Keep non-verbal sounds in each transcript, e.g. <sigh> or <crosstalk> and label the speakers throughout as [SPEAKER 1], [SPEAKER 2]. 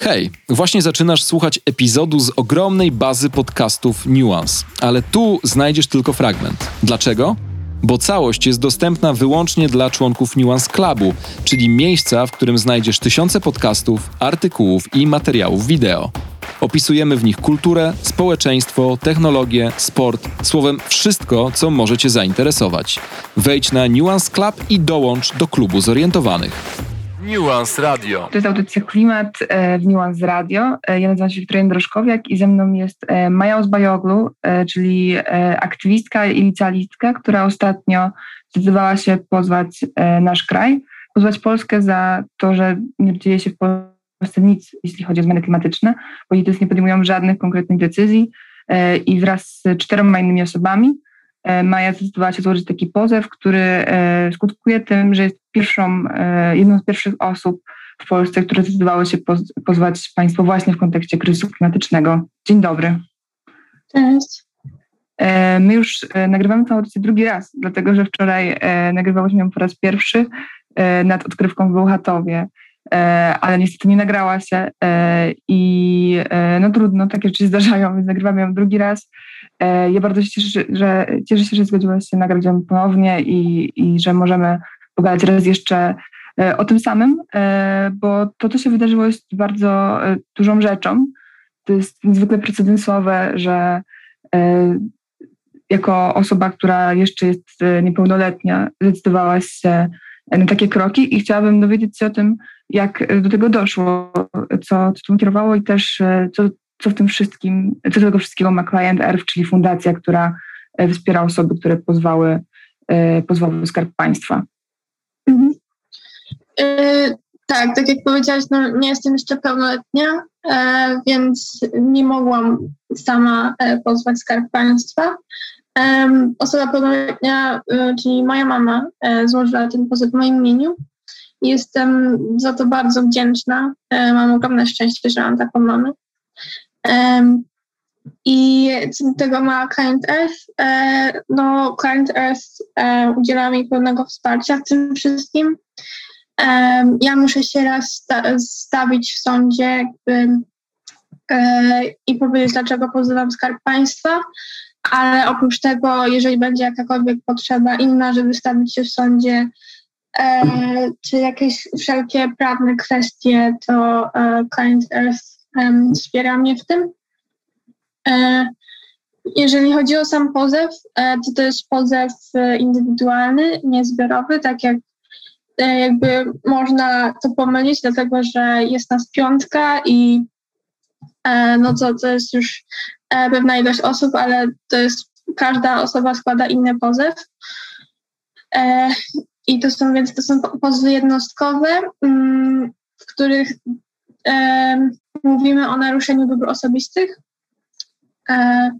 [SPEAKER 1] Hej, właśnie zaczynasz słuchać epizodu z ogromnej bazy podcastów Nuance, ale tu znajdziesz tylko fragment. Dlaczego? Bo całość jest dostępna wyłącznie dla członków Nuance Clubu, czyli miejsca, w którym znajdziesz tysiące podcastów, artykułów i materiałów wideo. Opisujemy w nich kulturę, społeczeństwo, technologię, sport, słowem wszystko, co może Cię zainteresować. Wejdź na Nuance Club i dołącz do klubu zorientowanych.
[SPEAKER 2] Nuance Radio.
[SPEAKER 3] To jest audycja Klimat e, w Nuance Radio. E, ja nazywam się Wiktoria Droszkowiak i ze mną jest e, Maja Ozbajoglu, czyli aktywistka i licealistka, która ostatnio zdecydowała się pozwać nasz kraj, pozwać Polskę za to, że nie dzieje się w Polsce nic, jeśli chodzi o zmiany klimatyczne. Politycy nie podejmują żadnych konkretnych decyzji i wraz z czteroma innymi osobami Maja zdecydowała się złożyć taki pozew, który e, skutkuje tym, że jest pierwszą, e, jedną z pierwszych osób w Polsce, które zdecydowały się pozwać państwo właśnie w kontekście kryzysu klimatycznego. Dzień dobry.
[SPEAKER 4] Cześć.
[SPEAKER 3] My już nagrywamy tę audycję drugi raz, dlatego że wczoraj nagrywałyśmy ją po raz pierwszy nad odkrywką w Bełchatowie. E, ale niestety nie nagrała się e, i e, no trudno, takie rzeczy się zdarzają, więc nagrywamy ją drugi raz. Ja bardzo się cieszę, że, cieszę się, że zgodziłaś się nagrać ją ponownie i, i że możemy pogadać raz jeszcze o tym samym, bo to, co się wydarzyło, jest bardzo dużą rzeczą. To jest niezwykle precedensowe, że jako osoba, która jeszcze jest niepełnoletnia, zdecydowałaś się na takie kroki i chciałabym dowiedzieć się o tym, jak do tego doszło, co, co tym kierowało i też e, co, co w tym wszystkim, co tego wszystkiego ma Client Earth, czyli fundacja, która e, wspiera osoby, które pozwały, e, pozwały Skarb Państwa. Mhm.
[SPEAKER 4] tak, tak jak powiedziałaś, no, nie jestem jeszcze pełnoletnia, więc nie mogłam sama pozwać Skarb Państwa. Osoba pełnoletnia, czyli moja mama, złożyła ten pozew w moim imieniu Jestem za to bardzo wdzięczna. E, mam ogromne szczęście, że mam taką mamę. I co tego ma Client Earth? E, no, Client Earth e, udziela mi pełnego wsparcia w tym wszystkim. Ja muszę się raz stawić w sądzie jakby, i powiedzieć, dlaczego pozywam Skarb Państwa, ale oprócz tego, jeżeli będzie jakakolwiek potrzeba inna, żeby stawić się w sądzie E, czy jakieś wszelkie prawne kwestie, to e, Client Earth wspiera mnie w tym. E, jeżeli chodzi o sam pozew, to to jest pozew indywidualny, niezbiorowy, tak jak jakby można to pomylić, dlatego że jest nas piątka i no to, to jest już pewna ilość osób, ale to jest każda osoba składa inny pozew. I to są więc to są pozwy jednostkowe, mm, w których e, mówimy o naruszeniu dóbr osobistych. E,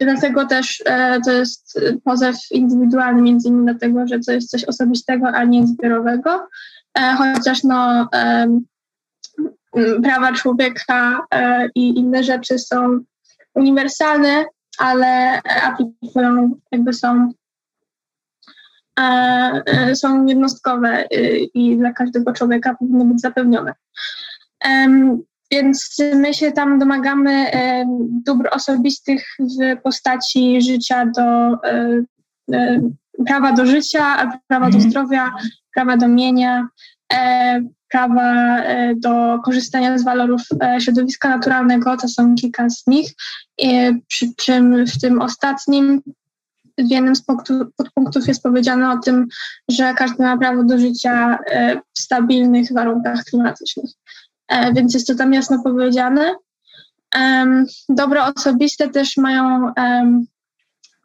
[SPEAKER 4] dlatego też e, to jest pozew indywidualny, między innymi dlatego, że to jest coś osobistego, a nie zbiorowego. E, chociaż no, prawa człowieka i inne rzeczy są uniwersalne, ale aplikują, jakby są są jednostkowe y, i dla każdego człowieka powinny być zapewnione. Więc my się tam domagamy dóbr osobistych w postaci życia do e, e, prawa do życia, prawa do mhm. zdrowia, prawa do mienia, prawa do korzystania z walorów środowiska naturalnego, to są kilka z nich, przy czym w tym ostatnim w jednym z podpunktów jest powiedziane o tym, że każdy ma prawo do życia e, w stabilnych warunkach klimatycznych. E, więc jest to tam jasno powiedziane. Dobra osobiste też mają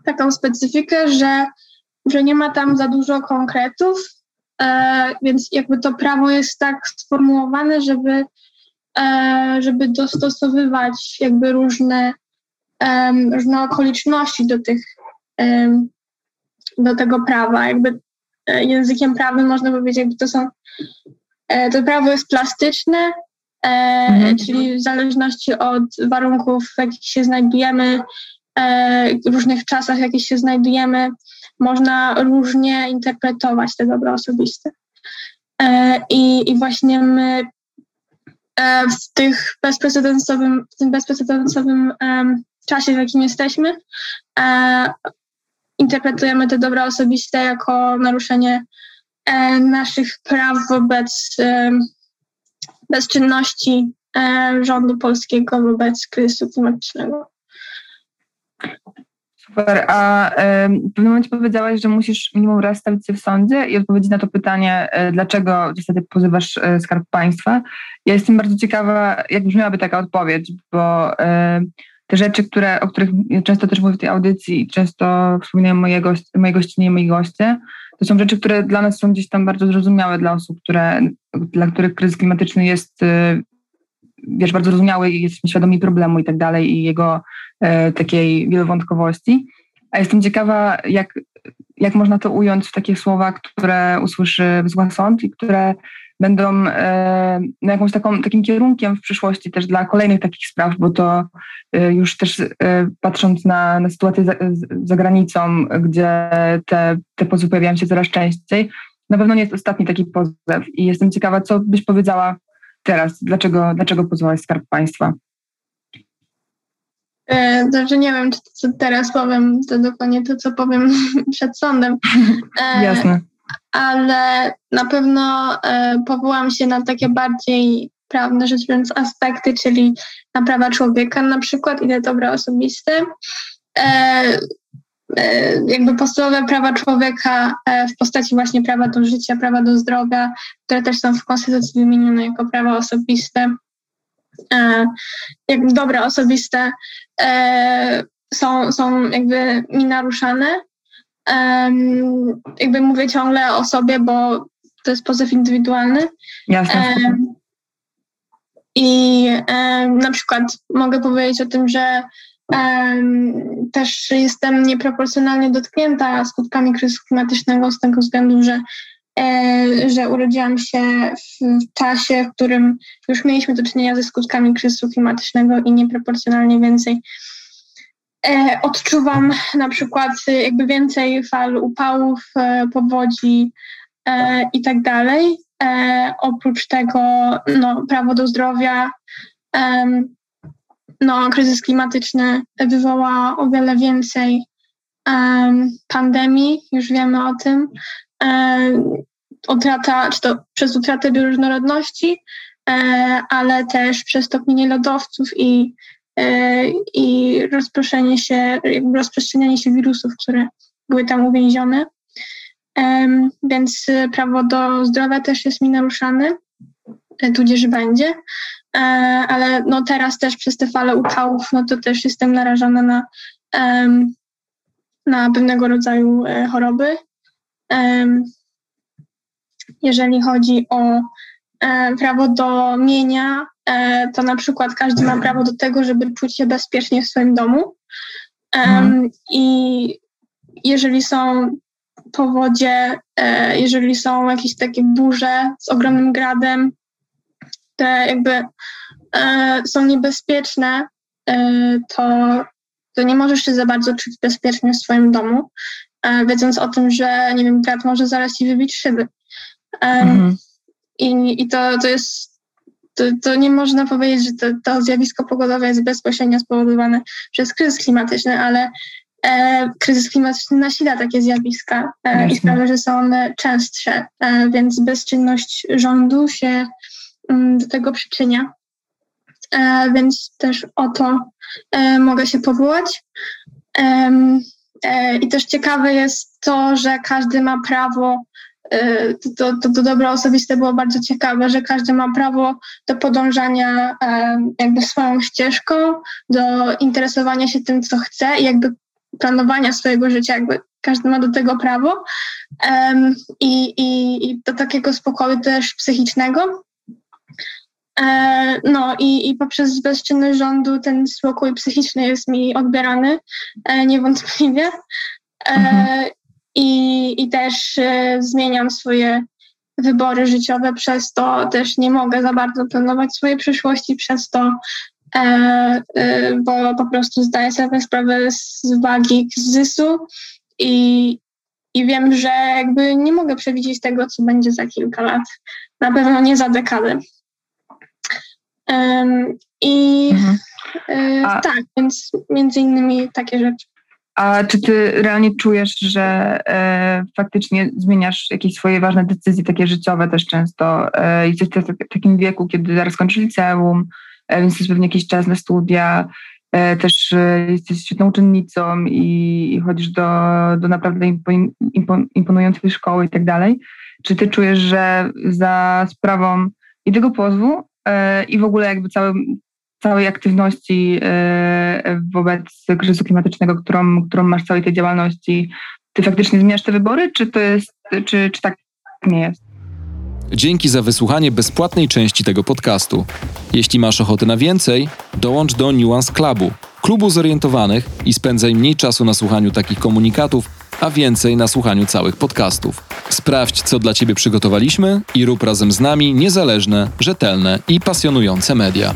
[SPEAKER 4] taką specyfikę, że, że nie ma tam za dużo konkretów, e, więc jakby to prawo jest tak sformułowane, żeby, żeby dostosowywać jakby różne, różne okoliczności do tych do tego prawa. Jakby e, językiem prawnym można powiedzieć, jakby to są, e, to prawo jest plastyczne, e, mhm. czyli w zależności od warunków, w jakich się znajdujemy, w różnych czasach, w jakich się znajdujemy, można różnie interpretować te dobra osobiste. I, i właśnie my e, w, tych bezprecedensowym, w tym bezprecedensowym czasie, w jakim jesteśmy, e, interpretujemy te dobra osobiste jako naruszenie naszych praw wobec bezczynności rządu polskiego wobec kryzysu klimatycznego.
[SPEAKER 3] Super. A w pewnym momencie powiedziałaś, że musisz minimum raz stawić się w sądzie i odpowiedzieć na to pytanie, e, dlaczego zasadzie pozywasz e, Skarb Państwa. Ja jestem bardzo ciekawa, jak brzmiałaby taka odpowiedź, bo te rzeczy, które, o których często też mówię w tej audycji często wspominają moje, gości, moje gościnie i moi goście, to są rzeczy, które dla nas są gdzieś tam bardzo zrozumiałe dla osób, które, dla których kryzys klimatyczny jest e, wiesz, bardzo zrozumiały i jesteśmy świadomi problemu i tak dalej i jego e, takiej wielowątkowości. A jestem ciekawa, jak, jak można to ująć w takie słowa, które usłyszy wzła sąd i które będą e, no, jakąś taką, takim kierunkiem w przyszłości też dla kolejnych takich spraw, bo to e, już też e, patrząc na, na sytuację za, za granicą, gdzie te, te pozwy pojawiają się coraz częściej, na pewno nie jest ostatni taki pozew i jestem ciekawa, co byś powiedziała teraz? Dlaczego, dlaczego pozwałeś Skarb Państwa?
[SPEAKER 4] E, znaczy nie wiem, czy to, co teraz powiem, to dokładnie to, co powiem <laughs> przed sądem.
[SPEAKER 3] Jasne.
[SPEAKER 4] Ale na pewno e, powołam się na takie bardziej prawne rzecz biorąc aspekty, czyli na prawa człowieka na przykład i te dobra osobiste. E, E, jakby podstawowe prawa człowieka w postaci właśnie prawa do życia, prawa do zdrowia, które też są w Konstytucji wymienione jako prawa osobiste, e, jak dobra osobiste, są, są jakby mi naruszane. Jakby mówię ciągle o sobie, bo to jest pozew indywidualny.
[SPEAKER 3] Jasne.
[SPEAKER 4] I na przykład mogę powiedzieć o tym, że też jestem nieproporcjonalnie dotknięta skutkami kryzysu klimatycznego z tego względu, że, e, że urodziłam się w czasie, w którym już mieliśmy do czynienia ze skutkami kryzysu klimatycznego i nieproporcjonalnie więcej odczuwam na przykład jakby więcej fal upałów, e, powodzi i tak dalej. Oprócz tego no, prawo do zdrowia, no, kryzys klimatyczny wywoła o wiele więcej pandemii, już wiemy o tym. Utrata, czy to przez utratę bioróżnorodności, ale też przez topnienie lodowców i, e, i rozproszenie się, rozprzestrzenianie się wirusów, które były tam uwięzione. Więc prawo do zdrowia też jest mi naruszane, e, tudzież będzie. E, ale no teraz też przez te fale upałów, no to też jestem narażona na, na pewnego rodzaju e, choroby. Jeżeli chodzi o e, prawo do mienia, to na przykład każdy ma prawo do tego, żeby czuć się bezpiecznie w swoim domu. Mhm. I jeżeli są powodzie, jeżeli są jakieś takie burze z ogromnym gradem, te jakby e, są niebezpieczne, e, to, to nie możesz się za bardzo czuć bezpiecznie w swoim domu, e, wiedząc o tym, że nie wiem, brat może zaraz ci wybić szyby. E, mhm. I, I to, to jest to, to, nie można powiedzieć, że to, to, zjawisko pogodowe jest bezpośrednio spowodowane przez kryzys klimatyczny, ale e, kryzys klimatyczny nasila takie zjawiska e, i sprawia, że są one częstsze, e, więc bezczynność rządu się Mm, do tego przyczynia. E, więc też o to e, mogę się powołać. E, I też ciekawe jest to, że każdy ma prawo, to, to, to dobro osobiste było bardzo ciekawe, że każdy ma prawo do podążania jakby swoją ścieżką, do interesowania się tym, co chce i jakby planowania swojego życia, jakby każdy ma do tego prawo i, i, i do takiego spokoju też psychicznego. E, no i, i poprzez bezczynność rządu ten spokój psychiczny jest mi odbierany e, niewątpliwie. E, mhm. I, I też zmieniam swoje wybory życiowe, przez to też nie mogę za bardzo planować swojej przyszłości, przez to, bo po prostu zdaję sobie sprawę z wagi kryzysu i, i wiem, że jakby nie mogę przewidzieć tego, co będzie za kilka lat. Na pewno nie za dekadę. I mhm. E, A... tak, więc między innymi takie rzeczy.
[SPEAKER 3] A czy ty realnie czujesz, że e, faktycznie zmieniasz jakieś swoje ważne decyzje, takie życiowe też często? E, jesteś w takim wieku, kiedy zaraz kończysz liceum, e, więc jest pewnie jakiś czas na studia, e, też e, jesteś świetną uczennicą i, i chodzisz do, do naprawdę imponującej szkoły i tak dalej. Czy ty czujesz, że za sprawą i tego pozwu, e, i w ogóle jakby całym, całej aktywności e, wobec kryzysu klimatycznego, którą, którą masz całej tej działalności, ty faktycznie zmieniasz te wybory, czy to jest, czy, czy tak nie jest?
[SPEAKER 1] Dzięki za wysłuchanie bezpłatnej części tego podcastu. Jeśli masz ochotę na więcej, dołącz do Nuance Clubu, klubu zorientowanych i spędzaj mniej czasu na słuchaniu takich komunikatów, a więcej na słuchaniu całych podcastów. Sprawdź, co dla Ciebie przygotowaliśmy i rób razem z nami niezależne, rzetelne i pasjonujące media.